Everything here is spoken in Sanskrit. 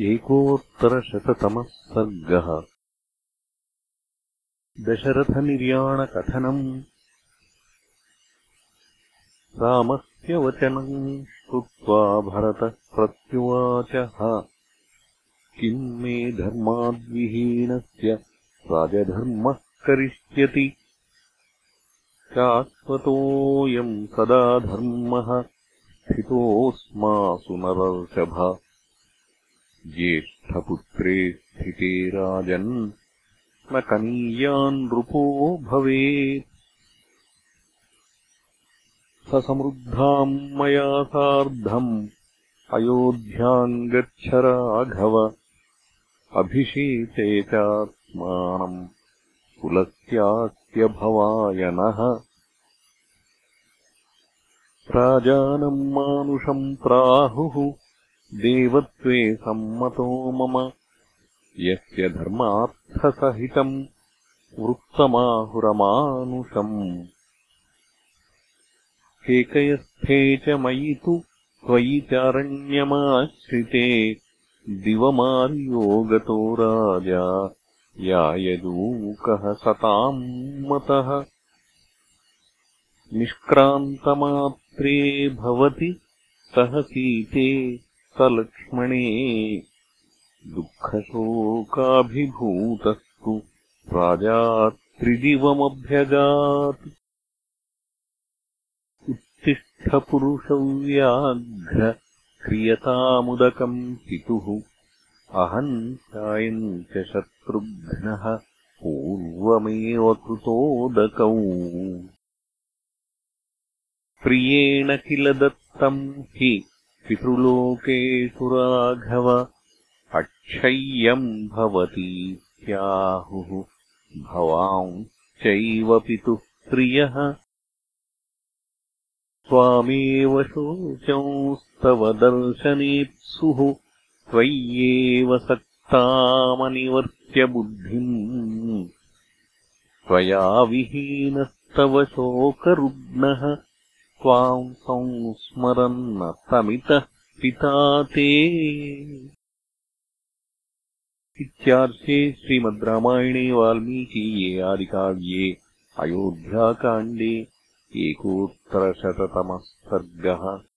एकोत्तरशततमः सर्गः दशरथनिर्याणकथनम्। रामस्य वचनम् श्रुत्वा भरतः प्रत्युवाचः किम् मे धर्माद्विहीनस्य राजधर्मः करिष्यति? शाश्वतोऽयम् सदा धर्मः स्थितोऽस्मासु नरर्षभ ज्येष्ठपुत्रे स्थिते राजन् न कनीयान्नृपो भवेत्। स समृद्धाम् मया सार्धम्। अयोध्याम् गच्छ राघव। अभिषेचे चात्मानम् कुलस्यास्य भवायनः राजानम् मानुषम् प्राहुः देवत्वे सम्मतो मम। यस्य धर्मार्थसहितम् वृत्तमाहुरमानुषम्। केकयस्थे च मयि तु त्वयि चारण्यमाश्रिते। दिवमार्यो गतो राजा यायदूकः सताम् मतः। निष्क्रान्तमात्रे भवति सह सीते लक्ष्मणे दुःखशोकाभिभूतस्तु राजा त्रिदिवमभ्यगात् उत्तिष्ठपुरुषव्याघ्र क्रियतामुदकम् पितुः अहम् चायम् च शत्रुघ्नः पूर्वमेव कृतोदकौ। प्रियेण किल दत्तम् हि पितृलोकेषु राघव अक्षय्यम् भवतीत्याहुः भवांश्चैव पितुः प्रियः त्वामेव शोचंस्तव दर्शनेत्सुः त्वय्येव सक्तामनिवर्त्य बुद्धिम्। त्वया विहीनस्तव शोकरुग्नः त्वाम् संस्मरन्न समितः पिता ते। इत्यार्थे श्रीमद् रामायणे वाल्मीकीये आदिकाव्ये अयोध्याकाण्डे एकोत्तरशततमः सर्गः